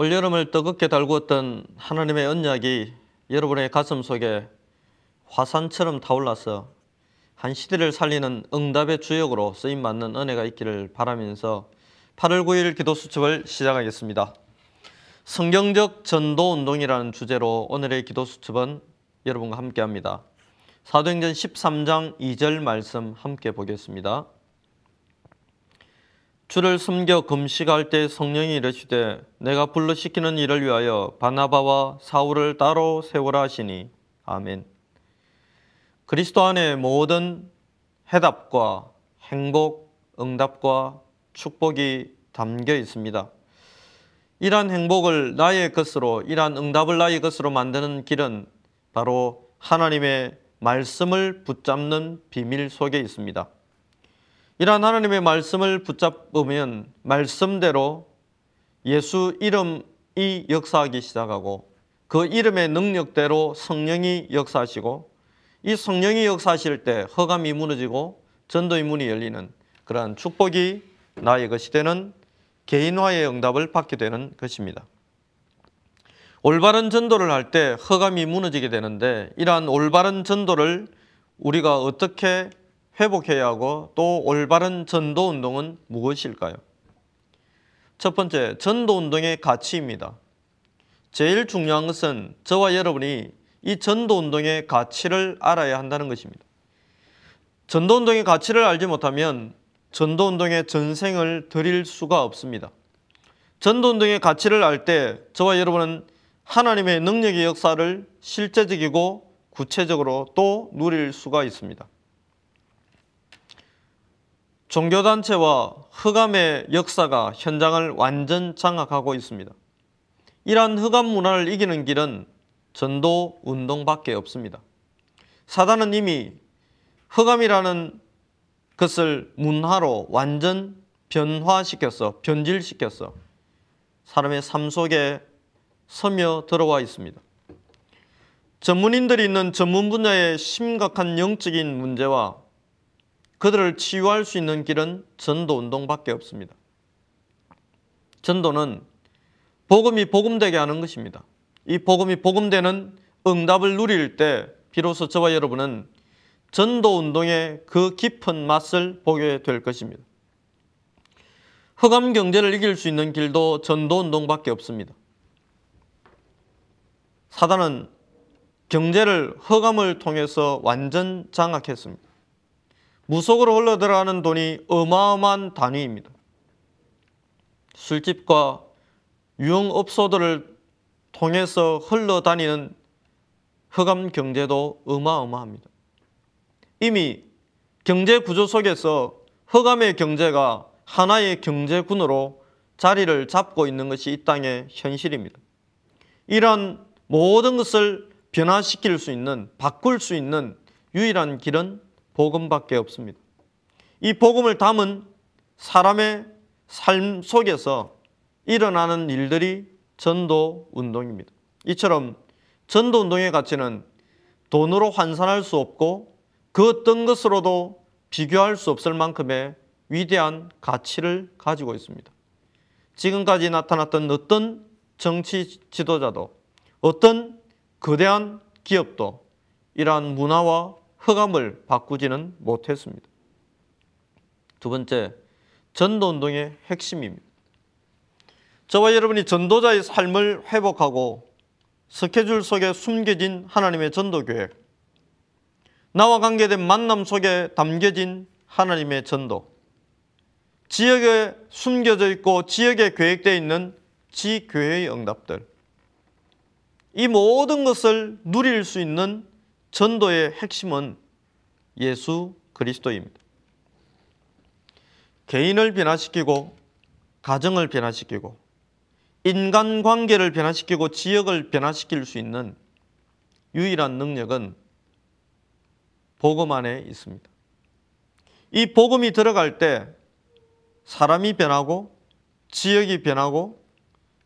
올여름을 뜨겁게 달구었던 하나님의 언약이 여러분의 가슴 속에 화산처럼 타올라서 한 시대를 살리는 응답의 주역으로 쓰임 받는 은혜가 있기를 바라면서 8월 9일 기도 수첩을 시작하겠습니다. 성경적 전도 운동이라는 주제로 오늘의 기도 수첩은 여러분과 함께 합니다. 사도행전 13장 2절 말씀 함께 보겠습니다. 주를 섬겨 금식할 때 성령이 이르시되 내가 불러시키는 일을 위하여 바나바와 사울을 따로 세우라 하시니 아멘. 그리스도 안에 모든 해답과 행복, 응답과 축복이 담겨 있습니다. 이러한 행복을 나의 것으로, 이러한 응답을 나의 것으로 만드는 길은 바로 하나님의 말씀을 붙잡는 비밀 속에 있습니다. 이러한 하나님의 말씀을 붙잡으면 말씀대로 예수 이름이 역사하기 시작하고 그 이름의 능력대로 성령이 역사하시고 이 성령이 역사하실 때 허감이 무너지고 전도의 문이 열리는 그러한 축복이 나의 것이 되는 개인화의 응답을 받게 되는 것입니다. 올바른 전도를 할 때 허감이 무너지게 되는데 이러한 올바른 전도를 우리가 어떻게 회복해야 하고 또 올바른 전도 운동은 무엇일까요? 첫 번째, 전도 운동의 가치입니다. 제일 중요한 것은 저와 여러분이 이 전도 운동의 가치를 알아야 한다는 것입니다. 전도 운동의 가치를 알지 못하면 전도 운동의 전생을 드릴 수가 없습니다. 전도 운동의 가치를 알 때 저와 여러분은 하나님의 능력의 역사를 실제적이고 구체적으로 또 누릴 수가 있습니다. 종교단체와 흑암의 역사가 현장을 완전 장악하고 있습니다. 이러한 흑암 문화를 이기는 길은 전도 운동밖에 없습니다. 사단은 이미 흑암이라는 것을 문화로 완전 변화시켰어, 변질시켰어. 사람의 삶 속에 서며 들어와 있습니다. 전문인들이 있는 전문 분야의 심각한 영적인 문제와 그들을 치유할 수 있는 길은 전도 운동밖에 없습니다. 전도는 복음이 복음되게 하는 것입니다. 이 복음이 복음되는 응답을 누릴 때 비로소 저와 여러분은 전도 운동의 그 깊은 맛을 보게 될 것입니다. 흑암 경제를 이길 수 있는 길도 전도 운동밖에 없습니다. 사단은 경제를 흑암을 통해서 완전 장악했습니다. 무속으로 흘러들어가는 돈이 어마어마한 단위입니다. 술집과 유흥업소들을 통해서 흘러다니는 흑암 경제도 어마어마합니다. 이미 경제 구조 속에서 흑암의 경제가 하나의 경제군으로 자리를 잡고 있는 것이 이 땅의 현실입니다. 이런 모든 것을 변화시킬 수 있는, 바꿀 수 있는 유일한 길은 복음밖에 없습니다. 이 복음을 담은 사람의 삶 속에서 일어나는 일들이 전도 운동입니다. 이처럼 전도 운동의 가치는 돈으로 환산할 수 없고 그 어떤 것으로도 비교할 수 없을 만큼의 위대한 가치를 가지고 있습니다. 지금까지 나타났던 어떤 정치 지도자도 어떤 거대한 기업도 이러한 문화와 흑암을 바꾸지는 못했습니다. 두 번째, 전도운동의 핵심입니다. 저와 여러분이 전도자의 삶을 회복하고 스케줄 속에 숨겨진 하나님의 전도 계획, 나와 관계된 만남 속에 담겨진 하나님의 전도, 지역에 숨겨져 있고 지역에 계획되어 있는 지교회의 응답들, 이 모든 것을 누릴 수 있는 전도의 핵심은 예수 그리스도입니다. 개인을 변화시키고 가정을 변화시키고 인간 관계를 변화시키고 지역을 변화시킬 수 있는 유일한 능력은 복음 안에 있습니다. 이 복음이 들어갈 때 사람이 변하고 지역이 변하고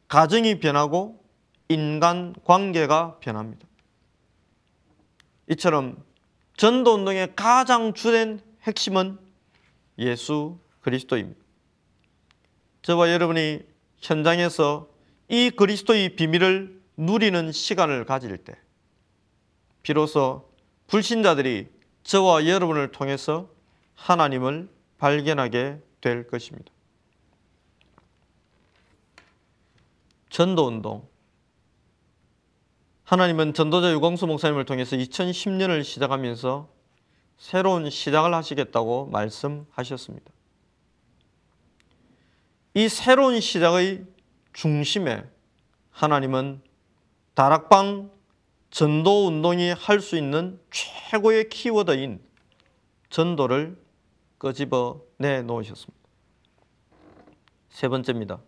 가정이 변하고 인간 관계가 변합니다. 이처럼 전도 운동의 가장 주된 핵심은 예수 그리스도입니다. 저와 여러분이 현장에서 이 그리스도의 비밀을 누리는 시간을 가질 때 비로소 불신자들이 저와 여러분을 통해서 하나님을 발견하게 될 것입니다. 전도 운동 하나님은 전도자 유광수 목사님을 통해서 2010년을 시작하면서 새로운 시작을 하시겠다고 말씀하셨습니다. 이 새로운 시작의 중심에 하나님은 다락방 전도 운동이 할 수 있는 최고의 키워드인 전도를 끄집어 내 놓으셨습니다. 세 번째입니다.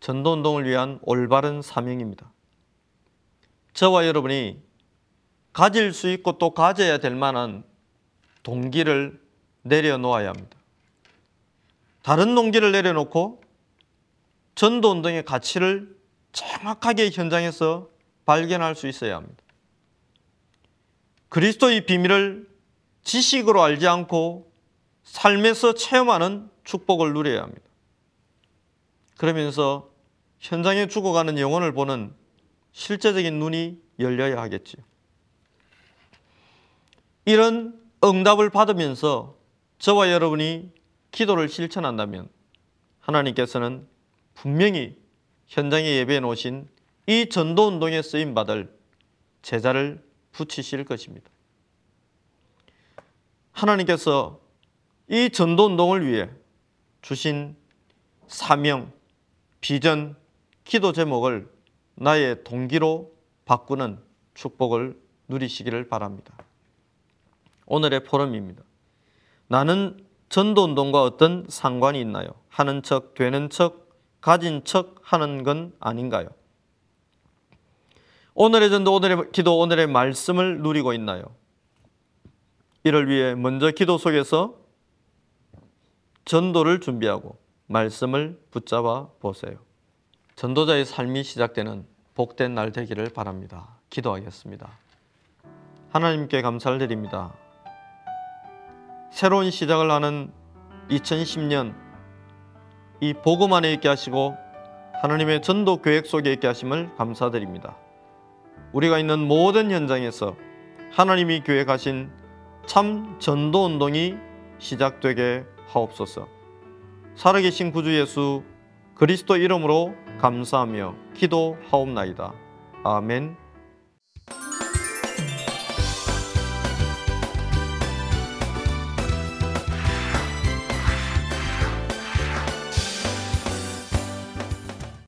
전도 운동을 위한 올바른 사명입니다. 저와 여러분이 가질 수 있고 또 가져야 될 만한 동기를 내려놓아야 합니다. 다른 동기를 내려놓고 전도 운동의 가치를 정확하게 현장에서 발견할 수 있어야 합니다. 그리스도의 비밀을 지식으로 알지 않고 삶에서 체험하는 축복을 누려야 합니다. 그러면서 현장에 죽어가는 영혼을 보는 실제적인 눈이 열려야 하겠지요. 이런 응답을 받으면서 저와 여러분이 기도를 실천한다면 하나님께서는 분명히 현장에 예배해 놓으신 이 전도 운동에 쓰임 받을 제자를 붙이실 것입니다. 하나님께서 이 전도 운동을 위해 주신 사명, 비전, 기도 제목을 나의 동기로 바꾸는 축복을 누리시기를 바랍니다. 오늘의 포럼입니다. 나는 전도운동과 어떤 상관이 있나요? 하는 척, 되는 척, 가진 척 하는 건 아닌가요? 오늘의 전도, 오늘의 기도, 오늘의 말씀을 누리고 있나요? 이를 위해 먼저 기도 속에서 전도를 준비하고 말씀을 붙잡아 보세요. 전도자의 삶이 시작되는 복된 날 되기를 바랍니다. 기도하겠습니다. 하나님께 감사를 드립니다. 새로운 시작을 하는 2010년 이 복음 안에 있게 하시고 하나님의 전도 계획 속에 있게 하심을 감사드립니다. 우리가 있는 모든 현장에서 하나님이 계획하신 참 전도 운동이 시작되게 하옵소서. 살아계신 구주 예수 그리스도 이름으로 감사하며 기도하옵나이다. 아멘.